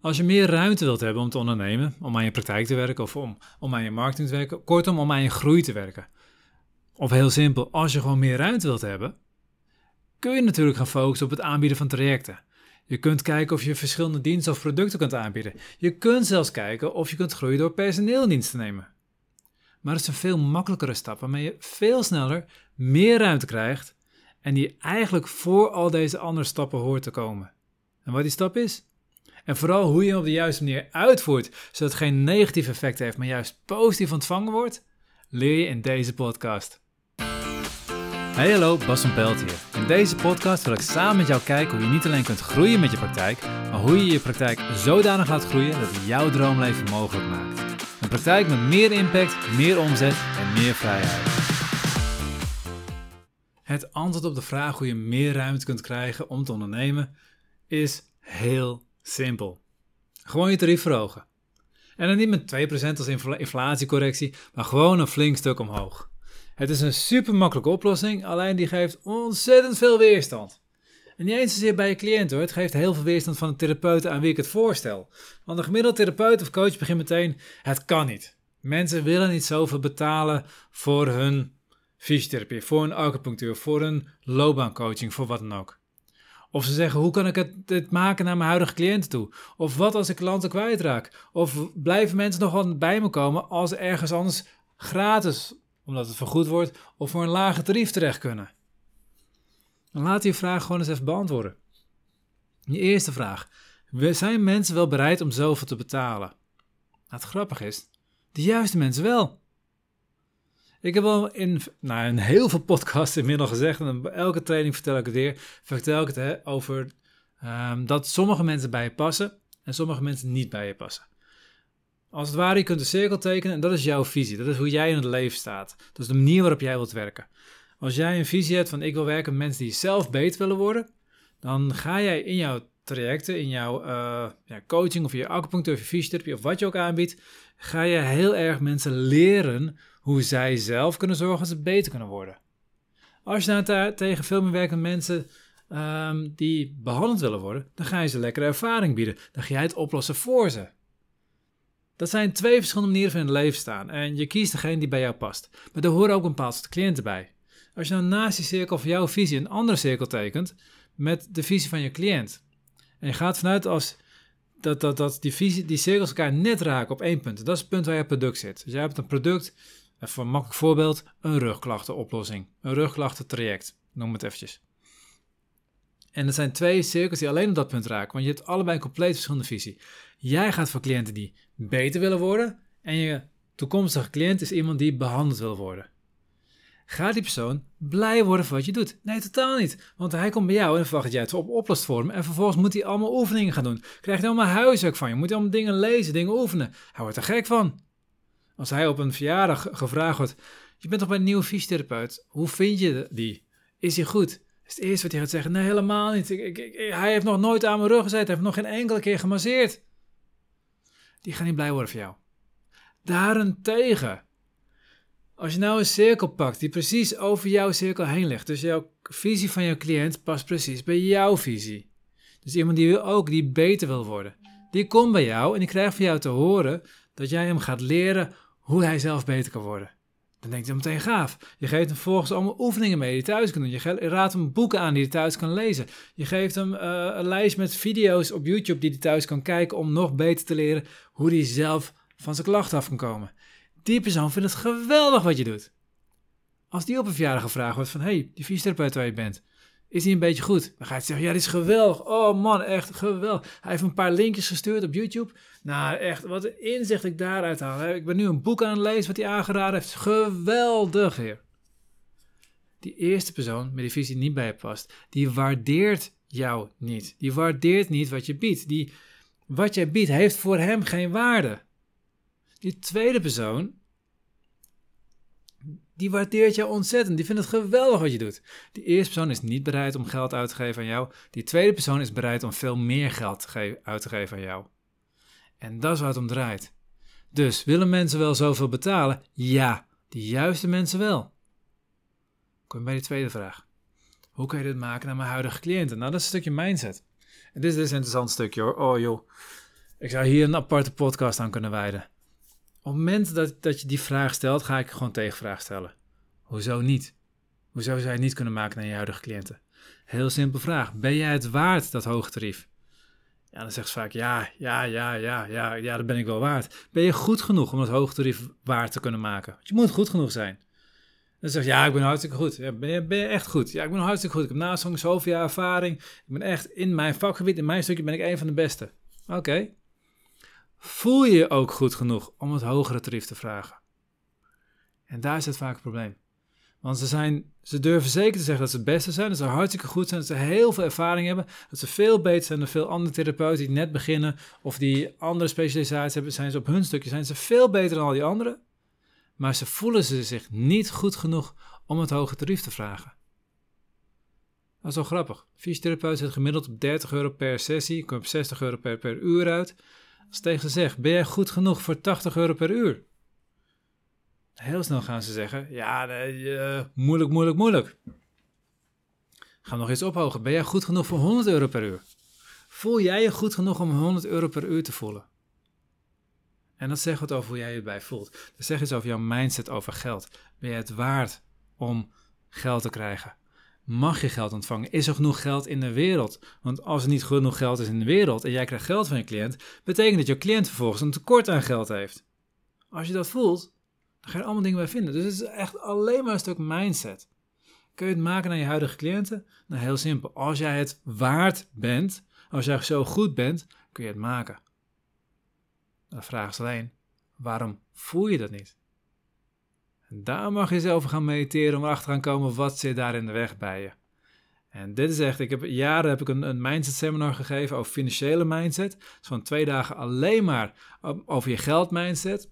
Als je meer ruimte wilt hebben om te ondernemen, om aan je praktijk te werken of om, om aan je marketing te werken, kortom om aan je groei te werken. Of heel simpel, als je gewoon meer ruimte wilt hebben, kun je natuurlijk gaan focussen op het aanbieden van trajecten. Je kunt kijken of je verschillende diensten of producten kunt aanbieden. Je kunt zelfs kijken of je kunt groeien door personeel in dienst te nemen. Maar het is een veel makkelijkere stap waarmee je veel sneller meer ruimte krijgt en die eigenlijk voor al deze andere stappen hoort te komen. En wat die stap is? En vooral hoe je hem op de juiste manier uitvoert, zodat het geen negatief effect heeft, maar juist positief ontvangen wordt, leer je in deze podcast. Hey hallo, Bas van Pelt hier. In deze podcast wil ik samen met jou kijken hoe je niet alleen kunt groeien met je praktijk, maar hoe je je praktijk zodanig laat groeien dat het jouw droomleven mogelijk maakt. Een praktijk met meer impact, meer omzet en meer vrijheid. Het antwoord op de vraag hoe je meer ruimte kunt krijgen om te ondernemen is heel simpel. Gewoon je tarief verhogen. En dan niet met 2% als inflatiecorrectie, maar gewoon een flink stuk omhoog. Het is een super makkelijke oplossing, alleen die geeft ontzettend veel weerstand. En niet eens zozeer bij je cliënt hoor, het geeft heel veel weerstand van de therapeuten aan wie ik het voorstel. Want een gemiddelde therapeut of coach begint meteen, het kan niet. Mensen willen niet zoveel betalen voor hun fysiotherapie, voor een acupunctuur, voor een loopbaancoaching, voor wat dan ook. Of ze zeggen, hoe kan ik het, het, maken naar mijn huidige cliënten toe? Of wat als ik klanten kwijtraak? Of blijven mensen nog wel bij me komen als ergens anders gratis, omdat het vergoed wordt, of voor een lage tarief terecht kunnen? Dan laat je vraag gewoon eens even beantwoorden. Je eerste vraag. Zijn mensen wel bereid om zoveel te betalen? Nou, het grappige is, de juiste mensen wel. Ik heb al in, nou, in heel veel podcasts inmiddels gezegd, en bij elke training vertel ik het weer, vertel ik het hè, over um, dat sommige mensen bij je passen en sommige mensen niet bij je passen. Als het ware, je kunt een cirkel tekenen en dat is jouw visie. Dat is hoe jij in het leven staat. Dat is de manier waarop jij wilt werken. Als jij een visie hebt van ik wil werken met mensen die zelf beter willen worden, dan ga jij in jouw trajecten, in jouw uh, ja, coaching of je acupunctuur of je fysiotherapie of wat je ook aanbiedt, ga je heel erg mensen leren hoe zij zelf kunnen zorgen dat ze beter kunnen worden. Als je nou tegen veel meer werkende mensen um, die behandeld willen worden, dan ga je ze lekkere ervaring bieden. Dan ga jij het oplossen voor ze. Dat zijn twee verschillende manieren van in het leven staan. En je kiest degene die bij jou past. Maar er horen ook een bepaald soort cliënten bij. Als je nou naast die cirkel van jouw visie een andere cirkel tekent met de visie van je cliënt. En je gaat vanuit als dat, dat, dat die, visie, die cirkels elkaar net raken op één punt. Dat is het punt waar je product zit. Dus jij hebt een product Even een makkelijk voorbeeld, een rugklachtenoplossing. Een rugklachtentraject, noem het eventjes. En er zijn twee cirkels die alleen op dat punt raken, want je hebt allebei een compleet verschillende visie. Jij gaat voor cliënten die beter willen worden en je toekomstige cliënt is iemand die behandeld wil worden. Gaat die persoon blij worden van wat je doet? Nee, totaal niet. Want hij komt bij jou en verwacht dat jij het op oplost voor hem. En vervolgens moet hij allemaal oefeningen gaan doen. Krijgt hij allemaal huiswerk van je. Moet hij allemaal dingen lezen, dingen oefenen. Hij wordt er gek van. Als hij op een verjaardag gevraagd wordt: Je bent toch bij een nieuwe fysiotherapeut? Hoe vind je die? Is hij goed? Is het eerste wat hij gaat zeggen: Nee, helemaal niet. Hij heeft nog nooit aan mijn rug gezeten. Hij heeft nog geen enkele keer gemasseerd. Die gaan niet blij worden voor jou. Daarentegen, als je nou een cirkel pakt die precies over jouw cirkel heen ligt, dus jouw visie van jouw cliënt past precies bij jouw visie. Dus iemand die wil ook, die beter wil worden, die komt bij jou en die krijgt van jou te horen dat jij hem gaat leren hoe hij zelf beter kan worden. Dan denkt hij meteen gaaf. Je geeft hem volgens allemaal oefeningen mee die hij thuis kan doen. Je raadt hem boeken aan die hij thuis kan lezen. Je geeft hem uh, een lijst met video's op YouTube die hij thuis kan kijken om nog beter te leren hoe hij zelf van zijn klachten af kan komen. Die persoon vindt het geweldig wat je doet. Als die op een verjaardag gevraagd wordt van, hey, die fysiotherapeut waar je bent, is hij een beetje goed? Dan ga je zeggen, ja, dit is geweldig. Oh man, echt geweldig. Hij heeft een paar linkjes gestuurd op YouTube. Nou, echt, wat een inzicht ik daaruit haal. Ik ben nu een boek aan het lezen wat hij aangeraden heeft. Geweldig, heer. Die eerste persoon met die visie niet bij je past, die waardeert jou niet. Die waardeert niet wat je biedt. Die, wat jij biedt heeft voor hem geen waarde. Die tweede persoon, die waardeert jou ontzettend. Die vindt het geweldig wat je doet. Die eerste persoon is niet bereid om geld uit te geven aan jou. Die tweede persoon is bereid om veel meer geld uit te geven aan jou. En dat is waar het om draait. Dus willen mensen wel zoveel betalen? Ja, de juiste mensen wel. Kom je bij de tweede vraag. Hoe kun je dit maken naar mijn huidige cliënten? Nou, dat is een stukje mindset. En dit is dus een interessant stukje hoor. Oh joh. Ik zou hier een aparte podcast aan kunnen wijden. Op het moment dat, dat je die vraag stelt, ga ik gewoon tegenvraag stellen. Hoezo niet? Hoezo zou je het niet kunnen maken naar je huidige cliënten? Heel simpel vraag. Ben jij het waard, dat hoge tarief? Ja, dan zegt ze vaak ja, ja, ja, ja, ja, ja, dat ben ik wel waard. Ben je goed genoeg om dat hoge tarief waard te kunnen maken? Want je moet goed genoeg zijn. Dan zegt ja, ik ben hartstikke goed. Ja, ben, je, echt goed? Ja, ik ben hartstikke goed. Ik heb naast zoveel jaar ervaring. Ik ben echt in mijn vakgebied, in mijn stukje ben ik een van de beste. Oké. Voel je je ook goed genoeg om het hogere tarief te vragen? En daar zit vaak het probleem. Want ze, zijn, ze durven zeker te zeggen dat ze het beste zijn, dat ze hartstikke goed zijn, dat ze heel veel ervaring hebben, dat ze veel beter zijn dan veel andere therapeuten die net beginnen of die andere specialisaties hebben, zijn ze op hun stukje, zijn ze veel beter dan al die anderen. Maar ze voelen ze zich niet goed genoeg om het hoge tarief te vragen. Dat is wel grappig. Fysiotherapeut zit gemiddeld op 30 euro per sessie, komt op 60 euro per, per uur uit. Als tegen ze zegt, ben jij goed genoeg voor 80 euro per uur? Heel snel gaan ze zeggen, ja, moeilijk, moeilijk, moeilijk. Ga nog eens ophogen. Ben jij goed genoeg voor 100 euro per uur? Voel jij je goed genoeg om 100 euro per uur te voelen? En dat zegt wat over hoe jij je bij voelt. Dat zegt iets over jouw mindset over geld. Ben je het waard om geld te krijgen? Mag je geld ontvangen? Is er genoeg geld in de wereld? Want als er niet genoeg geld is in de wereld en jij krijgt geld van je cliënt, betekent dat je cliënt vervolgens een tekort aan geld heeft. Als je dat voelt, dan ga je allemaal dingen bij vinden. Dus het is echt alleen maar een stuk mindset. Kun je het maken naar je huidige cliënten? Nou, heel simpel. Als jij het waard bent, als jij zo goed bent, kun je het maken. De vraag is alleen, waarom voel je dat niet? Daar mag je zelf gaan mediteren om erachter te gaan komen wat zit daar in de weg bij je. En dit is echt, ik heb jaren heb ik een, een mindset seminar gegeven over financiële mindset. Van twee dagen alleen maar over je geld mindset.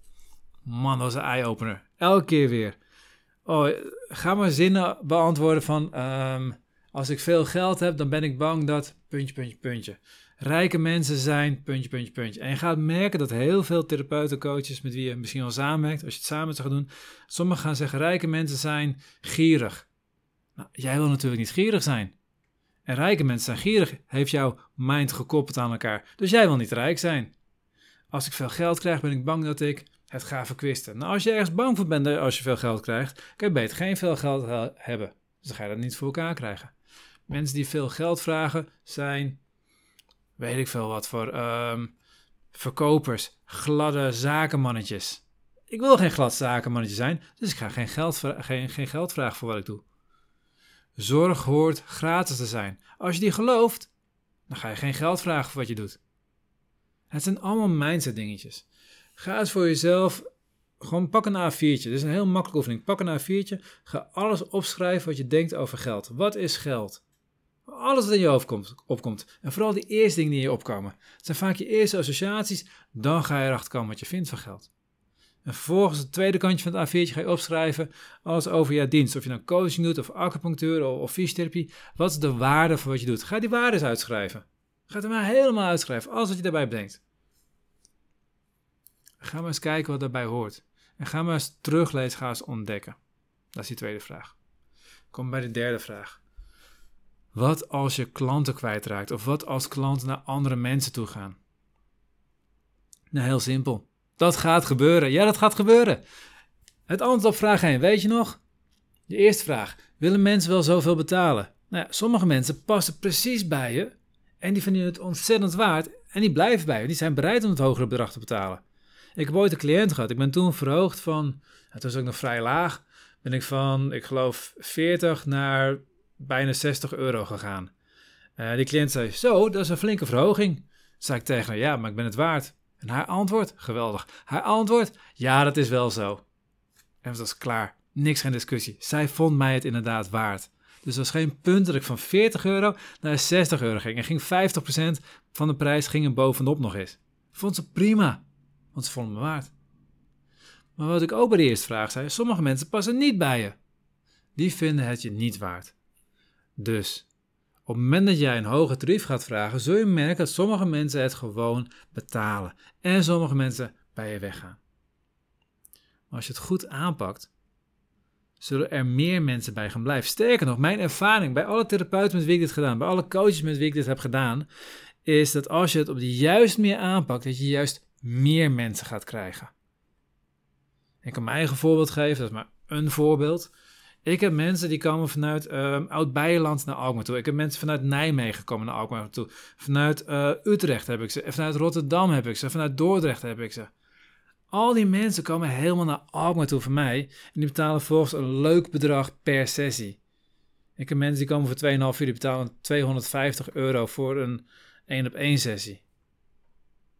Man, dat was een eye-opener. Elke keer weer. Oh, ga maar zinnen beantwoorden van... Ehm, als ik veel geld heb, dan ben ik bang dat... Puntje, puntje, puntje. Rijke mensen zijn... Puntje, puntje, puntje. En je gaat merken dat heel veel therapeuten, coaches... met wie je misschien al samenwerkt, als je het samen zou gaan doen... sommigen gaan zeggen, rijke mensen zijn gierig. Nou, jij wil natuurlijk niet gierig zijn. En rijke mensen zijn gierig. Heeft jouw mind gekoppeld aan elkaar. Dus jij wil niet rijk zijn. Als ik veel geld krijg, ben ik bang dat ik het ga verkwisten. Nou, als je ergens bang voor bent als je veel geld krijgt, kan je beter geen veel geld hebben. Dus dan ga je dat niet voor elkaar krijgen. Mensen die veel geld vragen zijn, weet ik veel wat voor, ehm, verkopers, gladde zakenmannetjes. Ik wil geen glad zakenmannetje zijn, dus ik ga geen geld, geen, geen geld vragen voor wat ik doe. Zorg hoort gratis te zijn. Als je die gelooft, dan ga je geen geld vragen voor wat je doet. Het zijn allemaal mindset dingetjes. Ga eens voor jezelf, gewoon pak een A4'tje. Dit is een heel makkelijke oefening. Pak een A4'tje, ga alles opschrijven wat je denkt over geld. Wat is geld? Alles wat in je hoofd komt, opkomt. En vooral die eerste dingen die in je opkomen. Het zijn vaak je eerste associaties, dan ga je erachter komen wat je vindt van geld. En vervolgens het tweede kantje van het A4'tje ga je opschrijven alles over jouw dienst. Of je nou coaching doet, of acupunctuur, of, fysiotherapie. Wat is de waarde van wat je doet? Ga die waardes uitschrijven. Ga het maar helemaal uitschrijven, alles wat je daarbij bedenkt. Ga maar eens kijken wat daarbij hoort. En ga maar eens teruglezen, ga eens ontdekken. Dat is die tweede vraag. Kom bij de derde vraag. Wat als je klanten kwijtraakt? Of wat als klanten naar andere mensen toe gaan? Nou, heel simpel. Dat gaat gebeuren. Ja, dat gaat gebeuren. Het antwoord op vraag 1, weet je nog? De eerste vraag. Willen mensen wel zoveel betalen? Nou ja, sommige mensen passen precies bij je en die vinden het ontzettend waard en die blijven bij je. Die zijn bereid om het hogere bedrag te betalen. Ik heb ooit een cliënt gehad. Ik ben toen verhoogd van, het was ook nog vrij laag, ben ik van, ik geloof, 40 naar bijna 60 euro gegaan. Uh, die cliënt zei, zo, dat is een flinke verhoging. Zei ik tegen haar, ja, maar ik ben het waard. En haar antwoord, geweldig. Haar antwoord, ja, dat is wel zo. En het was klaar. Niks geen discussie. Zij vond mij het inderdaad waard. Dus er was geen punt dat ik van 40 euro naar 60 euro ging. En ging 50% van de prijs ging er bovenop nog eens. Vond ze prima want ze vonden me waard. Maar wat ik ook bij de eerste vraag zei, sommige mensen passen niet bij je. Die vinden het je niet waard. Dus, op het moment dat jij een hoge tarief gaat vragen, zul je merken dat sommige mensen het gewoon betalen. En sommige mensen bij je weggaan. Maar als je het goed aanpakt, zullen er meer mensen bij gaan blijven. Sterker nog, mijn ervaring bij alle therapeuten met wie ik dit gedaan, bij alle coaches met wie ik dit heb gedaan, is dat als je het op de juiste manier aanpakt, dat je juist meer mensen gaat krijgen. Ik kan mijn eigen voorbeeld geven, dat is maar een voorbeeld. Ik heb mensen die komen vanuit uh, Oud-Beijerland naar Alkmaar toe. Ik heb mensen vanuit Nijmegen komen naar Alkmaar toe. Vanuit uh, Utrecht heb ik ze. Vanuit Rotterdam heb ik ze. Vanuit Dordrecht heb ik ze. Al die mensen komen helemaal naar Alkmaar toe voor mij. En die betalen volgens een leuk bedrag per sessie. Ik heb mensen die komen voor 2,5 uur. Die betalen 250 euro voor een 1 op 1 sessie.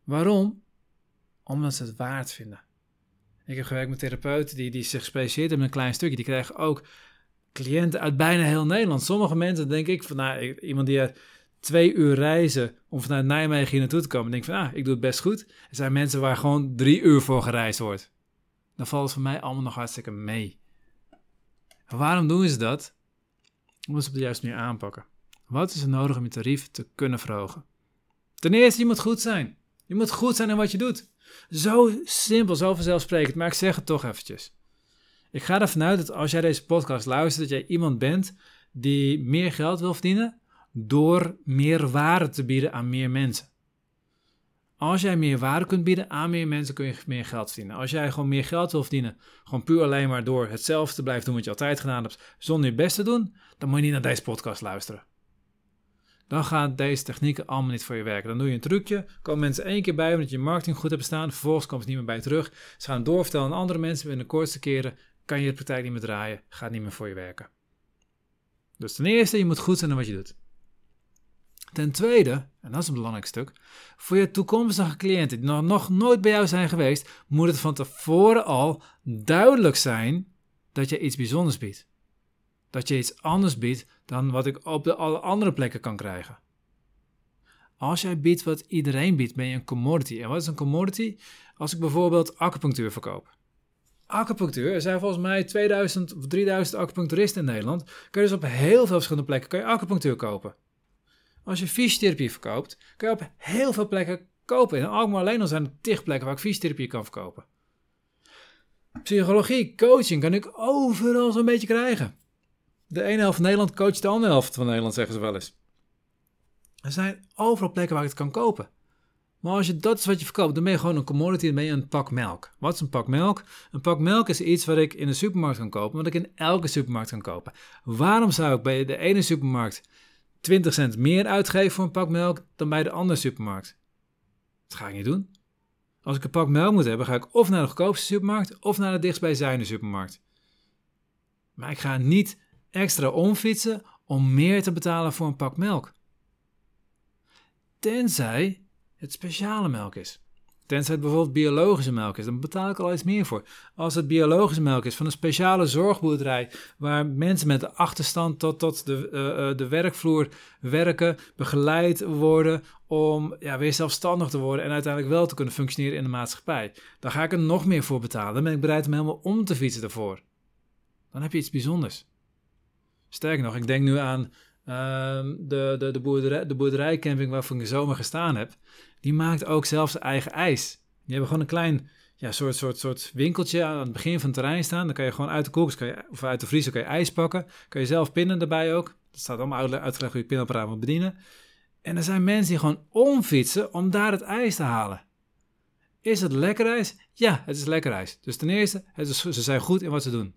Waarom? Omdat ze het waard vinden. Ik heb gewerkt met therapeuten die, die zich specialiseert in een klein stukje. Die krijgen ook cliënten uit bijna heel Nederland. Sommige mensen denk ik van, nou, iemand die twee uur reizen om vanuit Nijmegen hier naartoe te komen, denk van, ah, ik doe het best goed. Er zijn mensen waar gewoon drie uur voor gereisd wordt. Dan valt het voor mij allemaal nog hartstikke mee. waarom doen ze dat? Omdat ze op de juiste manier aanpakken. Wat is er nodig om je tarief te kunnen verhogen? Ten eerste, je moet goed zijn. Je moet goed zijn in wat je doet. Zo simpel, zo vanzelfsprekend, maar ik zeg het toch eventjes. Ik ga ervan uit dat als jij deze podcast luistert, dat jij iemand bent die meer geld wil verdienen door meer waarde te bieden aan meer mensen. Als jij meer waarde kunt bieden aan meer mensen, kun je meer geld verdienen. Als jij gewoon meer geld wil verdienen, gewoon puur alleen maar door hetzelfde te blijven doen wat je altijd gedaan hebt, zonder je best te doen, dan moet je niet naar deze podcast luisteren dan gaan deze technieken allemaal niet voor je werken. Dan doe je een trucje, komen mensen één keer bij omdat je marketing goed hebt staan, vervolgens komen ze niet meer bij terug. Ze gaan doorvertellen aan andere mensen binnen de kortste keren, kan je de praktijk niet meer draaien, gaat niet meer voor je werken. Dus ten eerste, je moet goed zijn in wat je doet. Ten tweede, en dat is een belangrijk stuk, voor je toekomstige cliënten die nog nooit bij jou zijn geweest, moet het van tevoren al duidelijk zijn dat je iets bijzonders biedt dat je iets anders biedt dan wat ik op de alle andere plekken kan krijgen. Als jij biedt wat iedereen biedt, ben je een commodity. En wat is een commodity? Als ik bijvoorbeeld acupunctuur verkoop. Acupunctuur, er zijn volgens mij 2000 of 3000 acupuncturisten in Nederland. Kun je dus op heel veel verschillende plekken kan je acupunctuur kopen. Als je fysiotherapie verkoopt, kun je op heel veel plekken kopen. In Alkmaar alleen al zijn er tig plekken waar ik fysiotherapie kan verkopen. Psychologie, coaching kan ik overal zo'n beetje krijgen. De ene helft van Nederland coacht de andere helft van Nederland, zeggen ze wel eens. Er zijn overal plekken waar je het kan kopen. Maar als je dat is wat je verkoopt, dan ben je gewoon een commodity, dan ben je een pak melk. Wat is een pak melk? Een pak melk is iets wat ik in de supermarkt kan kopen, wat ik in elke supermarkt kan kopen. Waarom zou ik bij de ene supermarkt 20 cent meer uitgeven voor een pak melk dan bij de andere supermarkt? Dat ga ik niet doen. Als ik een pak melk moet hebben, ga ik of naar de goedkoopste supermarkt of naar de dichtstbijzijnde supermarkt. Maar ik ga niet extra omfietsen om meer te betalen voor een pak melk. Tenzij het speciale melk is. Tenzij het bijvoorbeeld biologische melk is, dan betaal ik al iets meer voor. Als het biologische melk is van een speciale zorgboerderij, waar mensen met de achterstand tot, tot de, uh, de werkvloer werken, begeleid worden om ja, weer zelfstandig te worden en uiteindelijk wel te kunnen functioneren in de maatschappij, dan ga ik er nog meer voor betalen. Dan ben ik bereid om helemaal om te fietsen daarvoor. Dan heb je iets bijzonders. Sterker nog, ik denk nu aan ehm, de, de, de, boerderij, de boerderijcamping waarvan ik zomer gestaan heb. Die maakt ook zelfs eigen ijs. Die hebben gewoon een klein ja, soort, soort, soort winkeltje aan het begin van het terrein staan. Dan kan je gewoon uit de koelkast of uit de vriezer kan je ijs pakken. Kan je zelf pinnen erbij ook. Dat staat allemaal uitgelegd hoe je pinapparaat moet bedienen. En er zijn mensen die gewoon omfietsen om daar het ijs te halen. Is het lekker ijs? Ja, het is lekker ijs. Dus ten eerste, ze zijn goed in wat ze doen.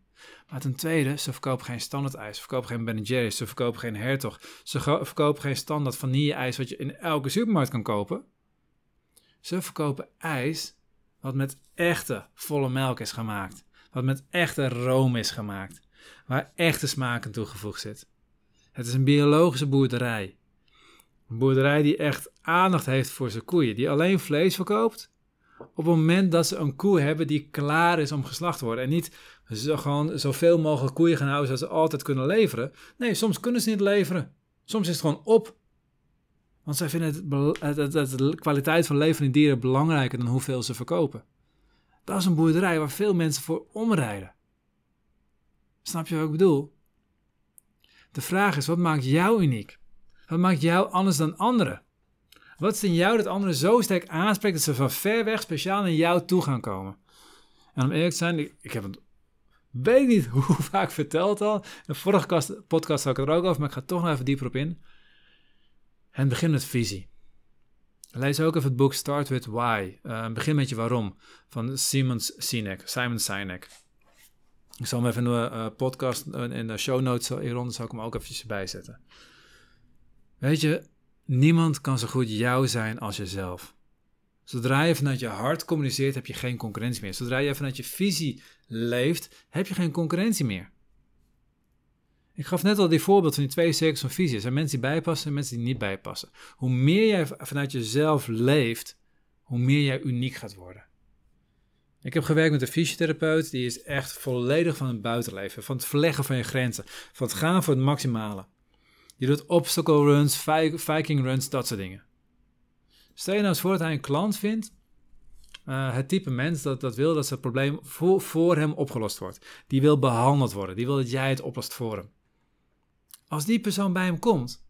Maar ten tweede, ze verkopen geen standaard ijs. Ze verkopen geen Ben Jerry's. Ze verkopen geen Hertog. Ze verkopen geen standaard vanille-ijs wat je in elke supermarkt kan kopen. Ze verkopen ijs wat met echte volle melk is gemaakt. Wat met echte room is gemaakt. Waar echte smaak aan toegevoegd zit. Het is een biologische boerderij. Een boerderij die echt aandacht heeft voor zijn koeien. Die alleen vlees verkoopt op het moment dat ze een koe hebben die klaar is om geslacht te worden. En niet zo gewoon zoveel mogelijk koeien gaan houden zodat ze altijd kunnen leveren. Nee, soms kunnen ze niet leveren. Soms is het gewoon op. Want zij vinden de kwaliteit van levende dieren belangrijker dan hoeveel ze verkopen. Dat is een boerderij waar veel mensen voor omrijden. Snap je wat ik bedoel? De vraag is, wat maakt jou uniek? Wat maakt jou anders dan anderen? Wat is in jou dat anderen zo sterk aanspreekt dat ze van ver weg speciaal naar jou toe gaan komen? En om eerlijk te zijn, ik, heb het weet niet hoe vaak verteld al. In de vorige podcast had ik er ook over, maar ik ga toch nog even dieper op in. Het begint met visie. Lees ook even het boek Start with Why. Uh, begin met je waarom van Simon Sinek. Simon Sinek. Ik zal hem even in de uh, podcast, in de show notes hieronder, zal ik hem ook eventjes bijzetten. Weet je, niemand kan zo goed jou zijn als jezelf. Zodra je vanuit je hart communiceert, heb je geen concurrentie meer. Zodra je vanuit je visie leeft, heb je geen concurrentie meer. Ik gaf net al die voorbeeld van die twee cirkels van visie. Er zijn mensen die bijpassen en mensen die niet bijpassen. Hoe meer jij vanuit jezelf leeft, hoe meer jij uniek gaat worden. Ik heb gewerkt met een fysiotherapeut, die is echt volledig van het buitenleven, van het verleggen van je grenzen, van het gaan voor het maximale. Die doet obstacle runs, viking runs, dat soort dingen. Stel je nou eens voor dat hij een klant vindt, uh, het type mens dat, dat wil dat zijn probleem voor, voor hem opgelost wordt. Die wil behandeld worden, die wil dat jij het oplost voor hem. Als die persoon bij hem komt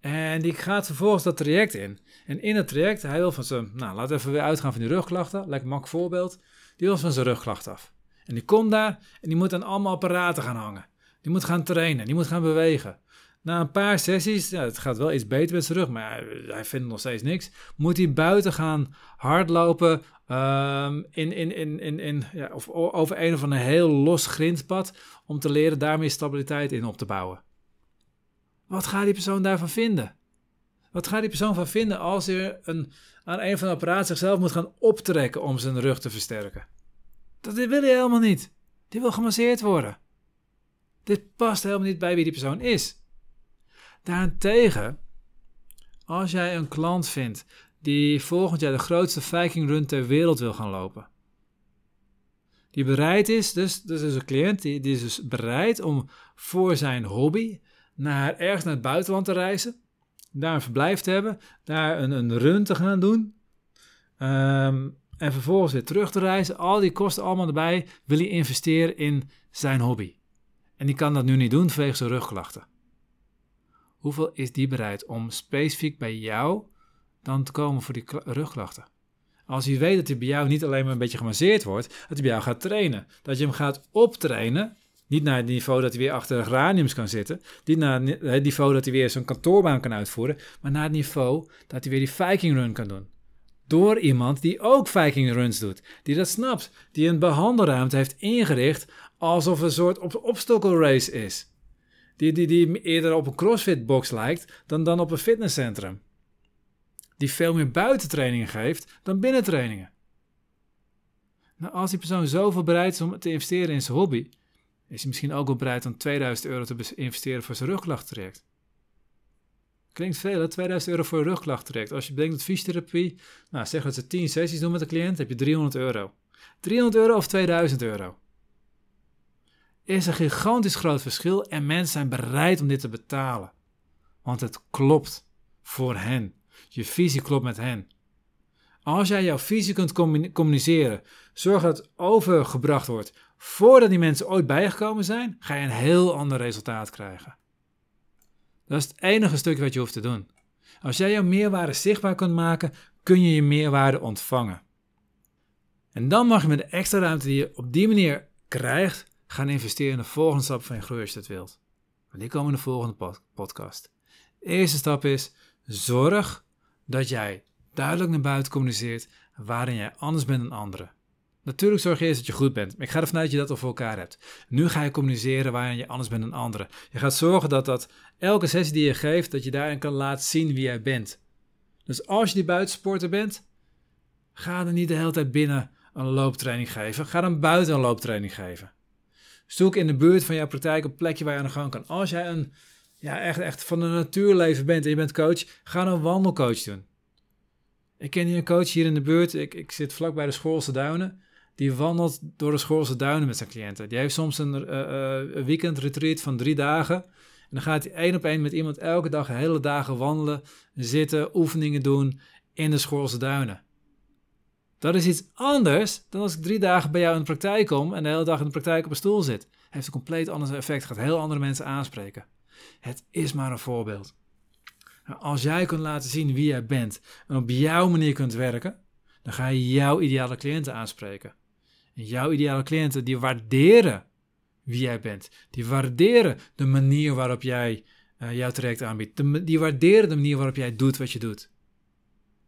en die gaat vervolgens dat traject in. En in het traject, hij wil van zijn, nou laat even weer uitgaan van die rugklachten, lekker mak voorbeeld. Die wil van zijn rugklacht af. En die komt daar en die moet aan allemaal apparaten gaan hangen. Die moet gaan trainen, die moet gaan bewegen. Na een paar sessies, ja, het gaat wel iets beter met zijn rug, maar hij, vindt nog steeds niks. Moet hij buiten gaan hardlopen um, in, in, in, in, in, ja, of over een of een heel los grindpad om te leren daarmee stabiliteit in op te bouwen. Wat gaat die persoon daarvan vinden? Wat gaat die persoon van vinden als hij een, aan een van de apparaten zichzelf moet gaan optrekken om zijn rug te versterken? Dat wil hij helemaal niet. Die wil gemasseerd worden. Dit past helemaal niet bij wie die persoon is. Daarentegen, als jij een klant vindt die volgend jaar de grootste Viking Run ter wereld wil gaan lopen, die bereid is, dus, dus is een cliënt die, die is dus bereid om voor zijn hobby naar ergens naar het buitenland te reizen, daar een verblijf te hebben, daar een, een run te gaan doen. Ehm, en vervolgens weer terug te reizen. Al die kosten allemaal erbij. Wil hij investeren in zijn hobby. En die kan dat nu niet doen vanwege zijn rugklachten. Hoeveel is die bereid om specifiek bij jou dan te komen voor die rugklachten? Als hij weet dat hij bij jou niet alleen maar een beetje gemasseerd wordt, dat hij bij jou gaat trainen. Dat je hem gaat optrainen. Niet naar het niveau dat hij weer achter de geraniums kan zitten. Niet naar het niveau dat hij weer zo'n kantoorbaan kan uitvoeren. Maar naar het niveau dat hij weer die Viking Run kan doen. Door iemand die ook Viking Runs doet. Die dat snapt. Die een behandelruimte heeft ingericht alsof het een soort obstacle is die, die, die eerder op een crossfit box lijkt dan, dan op een fitnesscentrum. Die veel meer buitentrainingen geeft dan binnentrainingen. Nou, als die persoon zoveel bereid is om te investeren in zijn hobby, is hij misschien ook wel bereid om 2000 euro te investeren voor zijn rugklachttraject. Klinkt veel, hè? 2000 euro voor een rugklachttraject. Als je bedenkt dat fysiotherapie, nou zeg dat ze 10 sessies doen met een cliënt, heb je 300 euro. 300 euro of 2000 euro is een gigantisch groot verschil en mensen zijn bereid om dit te betalen. Want het klopt voor hen. Je visie klopt met hen. Als jij jouw visie kunt communiceren, zorg dat het overgebracht wordt voordat die mensen ooit bijgekomen zijn, ga je een heel ander resultaat krijgen. Dat is het enige stukje wat je hoeft te doen. Als jij jouw meerwaarde zichtbaar kunt maken, kun je je meerwaarde ontvangen. En dan mag je met de extra ruimte die je op die manier krijgt, gaan investeren in de volgende stap van je groei als je dat wilt. Maar die komen in de volgende podcast. Eerste stap is: zorg dat jij duidelijk naar buiten communiceert waarin jij anders bent dan anderen. Natuurlijk zorg je eerst dat je goed bent, ik ga ervan uit dat je dat al voor elkaar hebt. Nu ga je communiceren waarin je anders bent dan anderen. Je gaat zorgen dat, dat elke sessie die je geeft, dat je daarin kan laten zien wie jij bent. Dus als je die buitensporter bent, ga dan niet de hele tijd binnen een looptraining geven. Ga dan buiten een looptraining geven. Zoek in de buurt van jouw praktijk een plekje waar je aan de gang kan. Als jij een, ja, echt, echt van de natuurleven bent en je bent coach, ga een wandelcoach doen. Ik ken hier een coach hier in de buurt. Ik, ik zit vlak bij de Schoolse Duinen. Die wandelt door de Schoolse Duinen met zijn cliënten. Die heeft soms een uh, uh, weekend retreat van drie dagen. En dan gaat hij één op één met iemand elke dag hele dagen wandelen, zitten, oefeningen doen in de Schoolse Duinen. Dat is iets anders dan als ik drie dagen bij jou in de praktijk kom en de hele dag in de praktijk op een stoel zit. Heeft een compleet ander effect, gaat heel andere mensen aanspreken. Het is maar een voorbeeld. Nou, als jij kunt laten zien wie jij bent en op jouw manier kunt werken, dan ga je jouw ideale cliënten aanspreken. En jouw ideale cliënten die waarderen wie jij bent. Die waarderen de manier waarop jij uh, jouw traject aanbiedt. die waarderen de manier waarop jij doet wat je doet.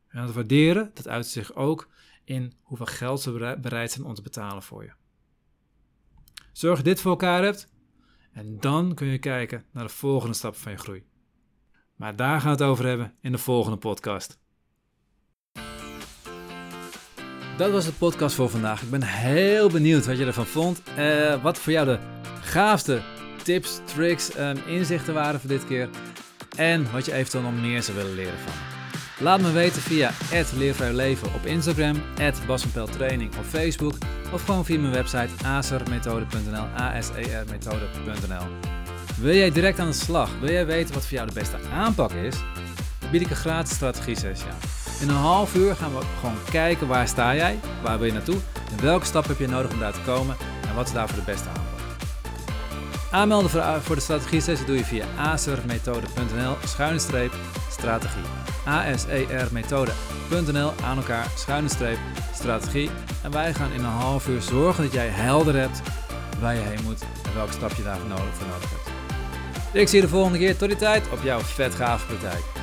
En dat waarderen, dat uit zich ook in hoeveel geld ze bereid zijn om te betalen voor je. Zorg dit voor elkaar hebt en dan kun je kijken naar de volgende stap van je groei. Maar daar gaan we het over hebben in de volgende podcast. Dat was de podcast voor vandaag. Ik ben heel benieuwd wat je ervan vond. Uh, wat voor jou de gaafste tips, tricks, um, inzichten waren voor dit keer. En wat je eventueel nog meer zou willen leren van Laat me weten via Leven op Instagram, Training op Facebook of gewoon via mijn website asermethode.nl, asermethode.nl. Wil jij direct aan de slag? Wil jij weten wat voor jou de beste aanpak is? Dan bied ik een gratis strategie sessie aan. In een half uur gaan we gewoon kijken waar sta jij, waar wil je naartoe en welke stap heb je nodig om daar te komen en wat is daarvoor de beste aanpak. Aanmelden voor de strategie sessie doe je via asermethode.nl schuine streep strategie. asermethode.nl aan elkaar schuine streep strategie. En wij gaan in een half uur zorgen dat jij helder hebt waar je heen moet en welke stap je daarvoor nodig, voor nodig hebt. Ik zie je de volgende keer. Tot die tijd op jouw vet gave praktijk.